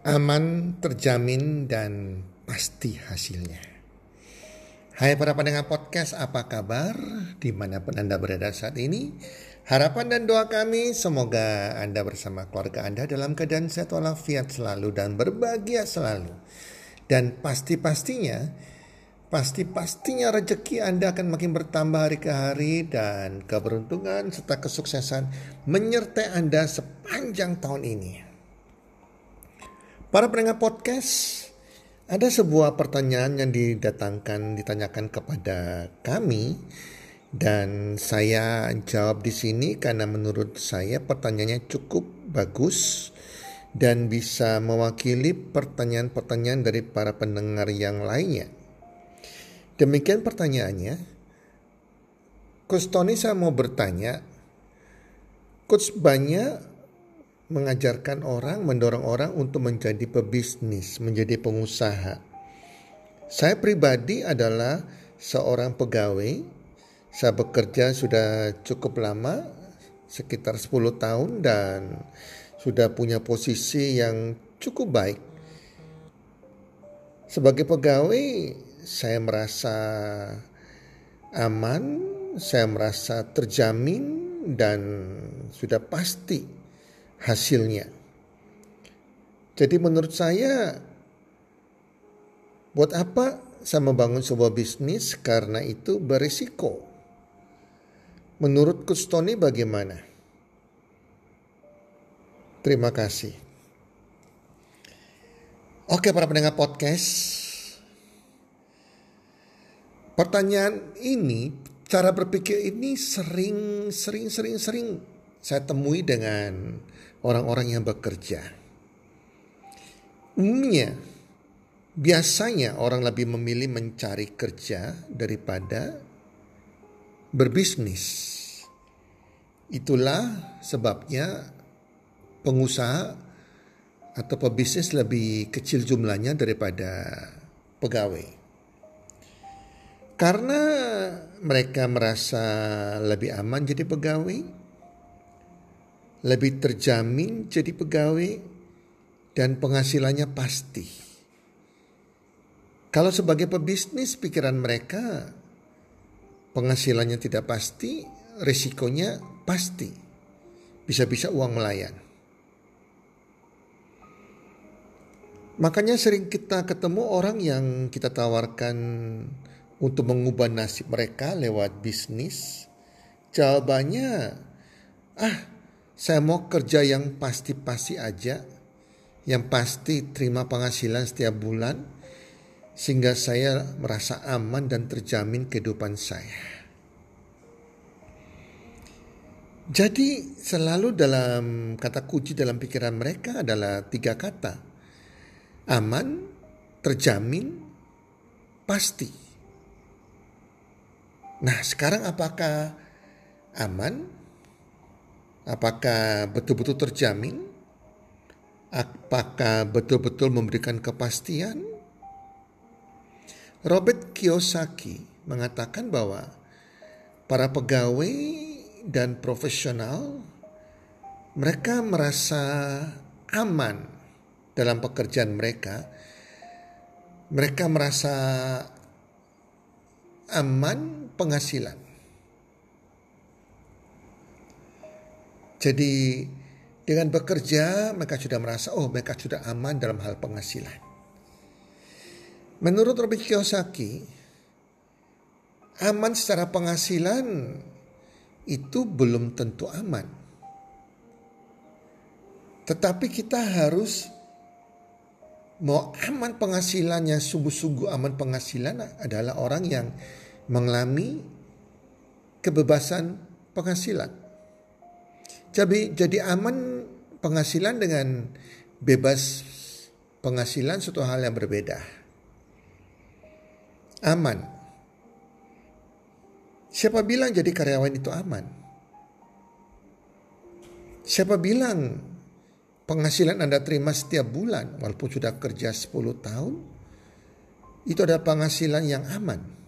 aman, terjamin, dan pasti hasilnya. Hai para pendengar podcast, apa kabar? Di mana pun Anda berada saat ini, harapan dan doa kami semoga Anda bersama keluarga Anda dalam keadaan sehat walafiat selalu dan berbahagia selalu. Dan pasti-pastinya, pasti-pastinya rezeki Anda akan makin bertambah hari ke hari dan keberuntungan serta kesuksesan menyertai Anda sepanjang tahun ini. Para pendengar podcast, ada sebuah pertanyaan yang didatangkan ditanyakan kepada kami dan saya jawab di sini karena menurut saya pertanyaannya cukup bagus dan bisa mewakili pertanyaan-pertanyaan dari para pendengar yang lainnya. Demikian pertanyaannya. Coach saya mau bertanya, Coach banyak mengajarkan orang, mendorong orang untuk menjadi pebisnis, menjadi pengusaha. Saya pribadi adalah seorang pegawai. Saya bekerja sudah cukup lama, sekitar 10 tahun dan sudah punya posisi yang cukup baik. Sebagai pegawai, saya merasa aman, saya merasa terjamin dan sudah pasti hasilnya. Jadi menurut saya buat apa saya membangun sebuah bisnis karena itu berisiko. Menurut Kustoni bagaimana? Terima kasih. Oke para pendengar podcast. Pertanyaan ini, cara berpikir ini sering, sering, sering, sering saya temui dengan orang-orang yang bekerja. Umumnya, biasanya orang lebih memilih mencari kerja daripada berbisnis. Itulah sebabnya pengusaha atau pebisnis lebih kecil jumlahnya daripada pegawai. Karena mereka merasa lebih aman jadi pegawai, lebih terjamin jadi pegawai dan penghasilannya pasti. Kalau sebagai pebisnis pikiran mereka penghasilannya tidak pasti, risikonya pasti. Bisa-bisa uang melayan. Makanya sering kita ketemu orang yang kita tawarkan untuk mengubah nasib mereka lewat bisnis. Jawabannya, ah saya mau kerja yang pasti-pasti aja, yang pasti terima penghasilan setiap bulan, sehingga saya merasa aman dan terjamin kehidupan saya. Jadi selalu dalam kata kunci dalam pikiran mereka adalah tiga kata. Aman, terjamin, pasti. Nah sekarang apakah aman, Apakah betul-betul terjamin? Apakah betul-betul memberikan kepastian? Robert Kiyosaki mengatakan bahwa para pegawai dan profesional mereka merasa aman dalam pekerjaan mereka. Mereka merasa aman penghasilan. Jadi dengan bekerja mereka sudah merasa oh mereka sudah aman dalam hal penghasilan. Menurut Robert Kiyosaki, aman secara penghasilan itu belum tentu aman. Tetapi kita harus mau aman penghasilannya, sungguh-sungguh aman penghasilan adalah orang yang mengalami kebebasan penghasilan. Jadi jadi aman penghasilan dengan bebas penghasilan suatu hal yang berbeda. Aman. Siapa bilang jadi karyawan itu aman? Siapa bilang penghasilan Anda terima setiap bulan walaupun sudah kerja 10 tahun itu ada penghasilan yang aman?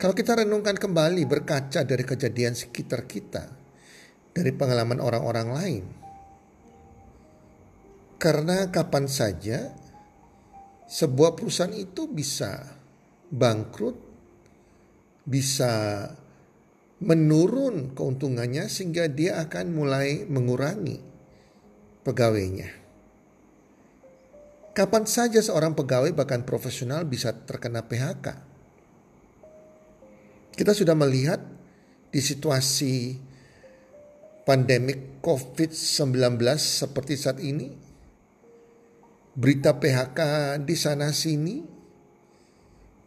Kalau kita renungkan kembali berkaca dari kejadian sekitar kita, dari pengalaman orang-orang lain, Karena kapan saja sebuah perusahaan itu bisa bangkrut, bisa menurun keuntungannya sehingga dia akan mulai mengurangi pegawainya. Kapan saja seorang pegawai bahkan profesional bisa terkena PHK. Kita sudah melihat di situasi pandemik COVID-19 seperti saat ini, berita PHK di sana sini,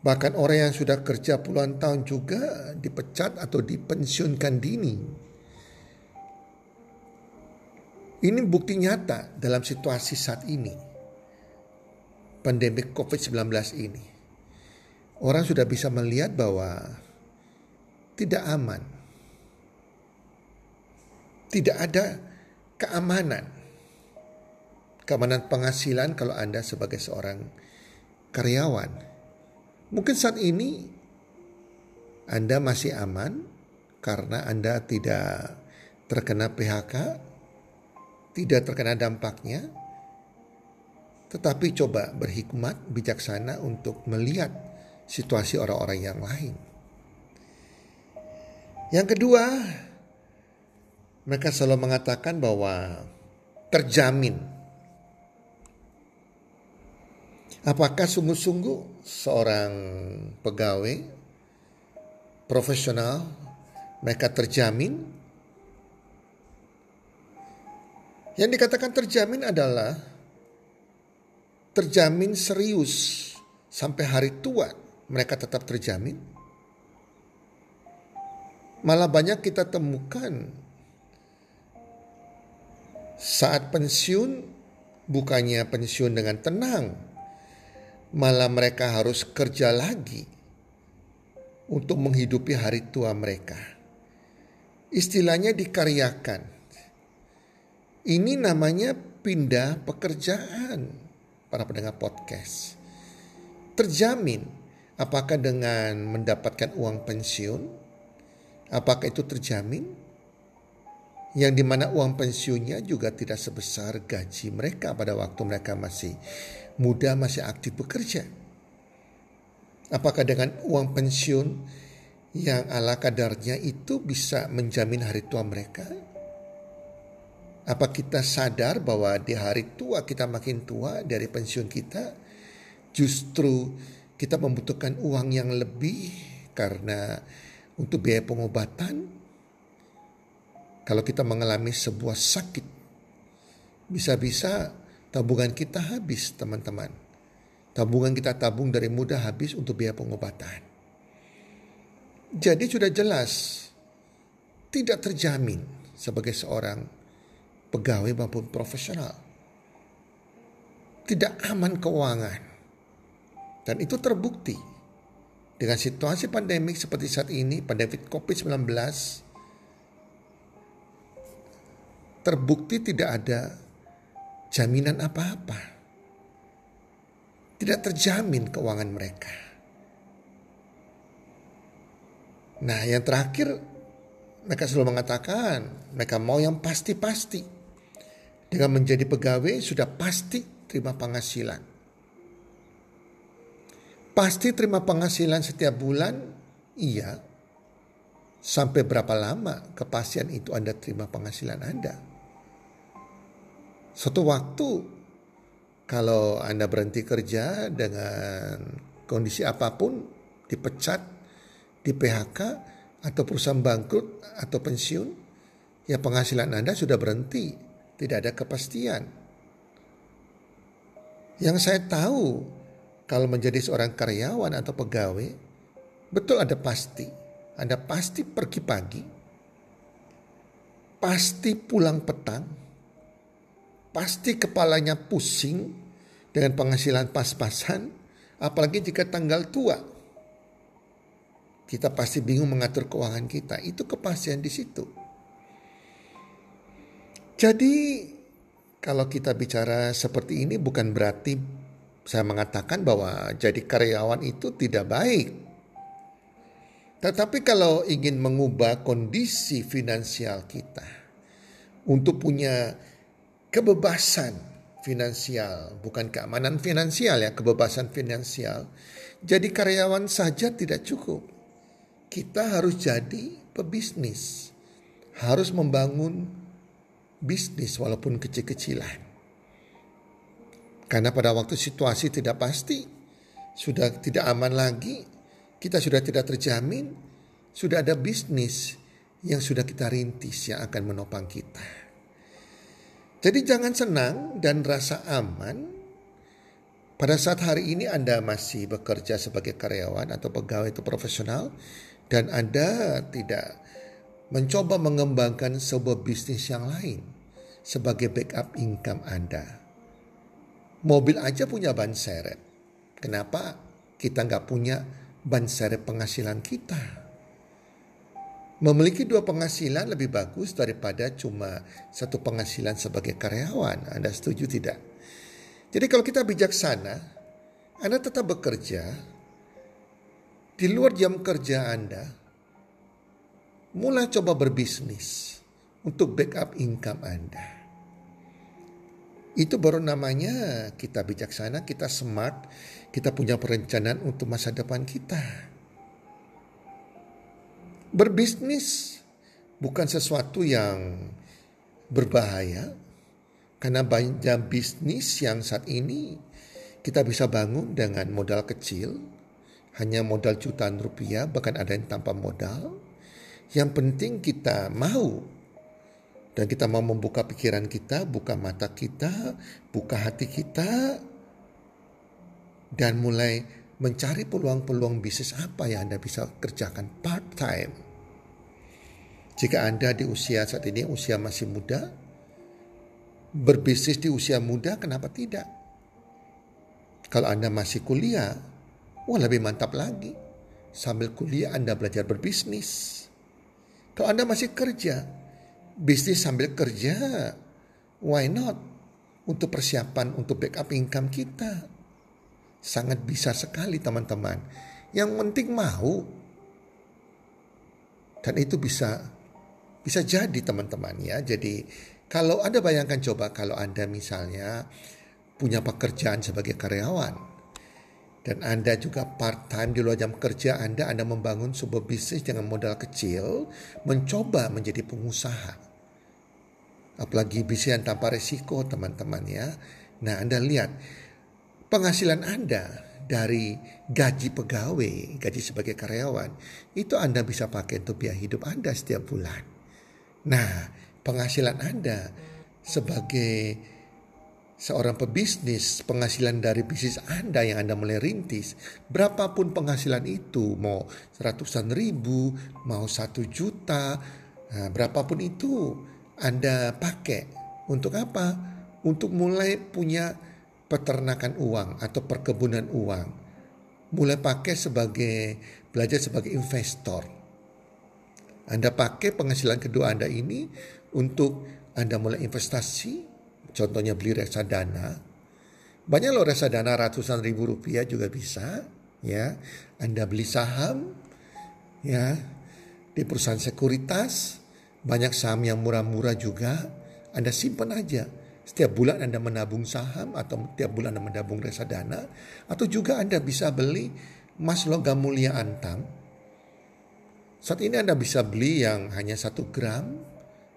bahkan orang yang sudah kerja puluhan tahun juga dipecat atau dipensiunkan dini. Ini bukti nyata dalam situasi saat ini. Pandemi COVID-19 ini. Orang sudah bisa melihat bahwa tidak aman. Tidak ada keamanan. Keamanan penghasilan kalau Anda sebagai seorang karyawan. Mungkin saat ini Anda masih aman karena Anda tidak terkena PHK, tidak terkena dampaknya, tetapi coba berhikmat, bijaksana untuk melihat situasi orang-orang yang lain. Yang kedua, mereka selalu mengatakan bahwa terjamin. Apakah sungguh-sungguh seorang pegawai profesional mereka terjamin Yang dikatakan terjamin adalah terjamin serius sampai hari tua mereka tetap terjamin. Malah banyak kita temukan saat pensiun bukannya pensiun dengan tenang, malah mereka harus kerja lagi untuk menghidupi hari tua mereka. Istilahnya dikaryakan. Ini namanya pindah pekerjaan para pendengar podcast. Terjamin apakah dengan mendapatkan uang pensiun, apakah itu terjamin? Yang di mana uang pensiunnya juga tidak sebesar gaji mereka pada waktu mereka masih muda, masih aktif bekerja. Apakah dengan uang pensiun yang ala kadarnya itu bisa menjamin hari tua mereka? Apa kita sadar bahwa di hari tua kita makin tua dari pensiun kita justru kita membutuhkan uang yang lebih karena untuk biaya pengobatan kalau kita mengalami sebuah sakit bisa-bisa tabungan kita habis teman-teman. Tabungan kita tabung dari muda habis untuk biaya pengobatan. Jadi sudah jelas tidak terjamin sebagai seorang pegawai maupun profesional. Tidak aman keuangan. Dan itu terbukti dengan situasi pandemik seperti saat ini, pandemi COVID-19, terbukti tidak ada jaminan apa-apa. Tidak terjamin keuangan mereka. Nah, yang terakhir mereka selalu mengatakan mereka mau yang pasti-pasti. Dengan menjadi pegawai sudah pasti terima penghasilan. Pasti terima penghasilan setiap bulan? Iya. Sampai berapa lama kepastian itu Anda terima penghasilan Anda? Suatu waktu kalau Anda berhenti kerja dengan kondisi apa pun, dipecat, di PHK, atau perusahaan bangkrut atau pensiun, ya penghasilan Anda sudah berhenti tidak ada kepastian. Yang saya tahu kalau menjadi seorang karyawan atau pegawai, betul ada pasti. Anda pasti pergi pagi, pasti pulang petang, pasti kepalanya pusing dengan penghasilan pas-pasan, apalagi jika tanggal tua. Kita pasti bingung mengatur keuangan kita. Itu kepastian di situ. Jadi kalau kita bicara seperti ini bukan berarti saya mengatakan bahwa jadi karyawan itu tidak baik. Tetapi kalau ingin mengubah kondisi finansial kita untuk punya kebebasan finansial, bukan keamanan finansial ya, kebebasan finansial. Jadi karyawan saja tidak cukup. Kita harus jadi pebisnis. Harus membangun bisnis walaupun kecil-kecilan. Karena pada waktu situasi tidak pasti, sudah tidak aman lagi, kita sudah tidak terjamin, sudah ada bisnis yang sudah kita rintis yang akan menopang kita. Jadi jangan senang dan rasa aman pada saat hari ini Anda masih bekerja sebagai karyawan atau pegawai itu profesional dan Anda tidak mencoba mengembangkan sebuah bisnis yang lain sebagai backup income Anda. Mobil aja punya ban seret. Kenapa kita nggak punya ban seret penghasilan kita? Memiliki dua penghasilan lebih bagus daripada cuma satu penghasilan sebagai karyawan. Anda setuju tidak? Jadi kalau kita bijaksana, Anda tetap bekerja di luar jam kerja Anda. Mulai coba berbisnis untuk backup income Anda. Itu baru namanya kita bijaksana, kita smart, kita punya perencanaan untuk masa depan kita. Berbisnis bukan sesuatu yang berbahaya, karena banyak bisnis yang saat ini kita bisa bangun dengan modal kecil, hanya modal jutaan rupiah, bahkan ada yang tanpa modal. Yang penting kita mau dan kita mau membuka pikiran kita, buka mata kita, buka hati kita, dan mulai mencari peluang-peluang bisnis apa yang Anda bisa kerjakan part-time. Jika Anda di usia saat ini, usia masih muda, berbisnis di usia muda, kenapa tidak? Kalau Anda masih kuliah, wah lebih mantap lagi. Sambil kuliah Anda belajar berbisnis. Kalau Anda masih kerja, bisnis sambil kerja. Why not? Untuk persiapan untuk backup income kita. Sangat bisa sekali teman-teman. Yang penting mau. Dan itu bisa bisa jadi teman-teman ya. Jadi kalau Anda bayangkan coba kalau Anda misalnya punya pekerjaan sebagai karyawan dan Anda juga part-time di luar jam kerja Anda, Anda membangun sebuah bisnis dengan modal kecil, mencoba menjadi pengusaha. Apalagi bisnis yang tanpa resiko teman-teman ya. Nah Anda lihat, penghasilan Anda dari gaji pegawai, gaji sebagai karyawan, itu Anda bisa pakai untuk biaya hidup Anda setiap bulan. Nah, penghasilan Anda sebagai seorang pebisnis, penghasilan dari bisnis Anda yang Anda mulai rintis, berapapun penghasilan itu, mau ratusan ribu, mau satu juta, nah, berapapun itu Anda pakai. Untuk apa? Untuk mulai punya peternakan uang atau perkebunan uang. Mulai pakai sebagai, belajar sebagai investor. Anda pakai penghasilan kedua Anda ini untuk Anda mulai investasi, Contohnya beli reksadana. Banyak loh reksadana ratusan ribu rupiah juga bisa. Ya, Anda beli saham, ya, di perusahaan sekuritas, banyak saham yang murah-murah juga. Anda simpan aja. Setiap bulan Anda menabung saham atau setiap bulan Anda menabung reksadana. Atau juga Anda bisa beli emas logam mulia antam. Saat ini Anda bisa beli yang hanya satu gram.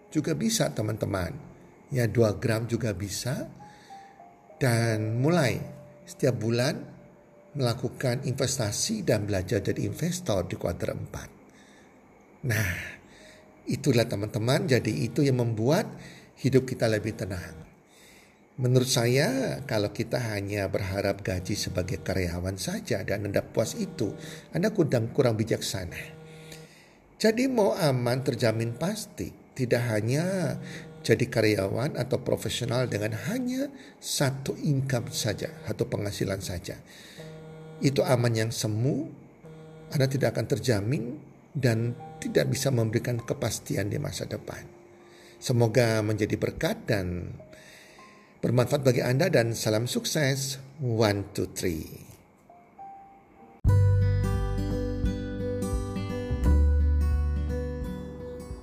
Juga bisa teman-teman ya 2 gram juga bisa dan mulai setiap bulan melakukan investasi dan belajar jadi investor di kuartal 4. Nah, itulah teman-teman, jadi itu yang membuat hidup kita lebih tenang. Menurut saya, kalau kita hanya berharap gaji sebagai karyawan saja dan Anda puas itu, Anda kurang, kurang bijaksana. Jadi mau aman terjamin pasti, tidak hanya jadi karyawan atau profesional dengan hanya satu income saja, atau penghasilan saja. Itu aman yang semu, Anda tidak akan terjamin dan tidak bisa memberikan kepastian di masa depan. Semoga menjadi berkat dan bermanfaat bagi Anda dan salam sukses. One, two, three.